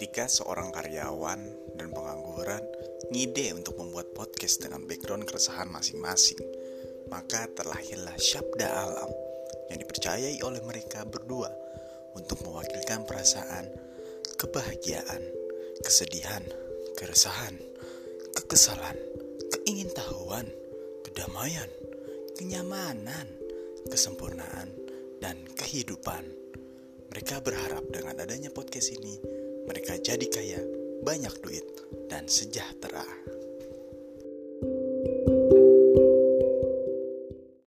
Ketika seorang karyawan dan pengangguran ngide untuk membuat podcast dengan background keresahan masing-masing, maka terlahirlah Syabda Alam yang dipercayai oleh mereka berdua untuk mewakilkan perasaan kebahagiaan, kesedihan, keresahan, kekesalan, keingintahuan, kedamaian, kenyamanan, kesempurnaan, dan kehidupan. Mereka berharap dengan adanya podcast ini, mereka jadi kaya, banyak duit, dan sejahtera.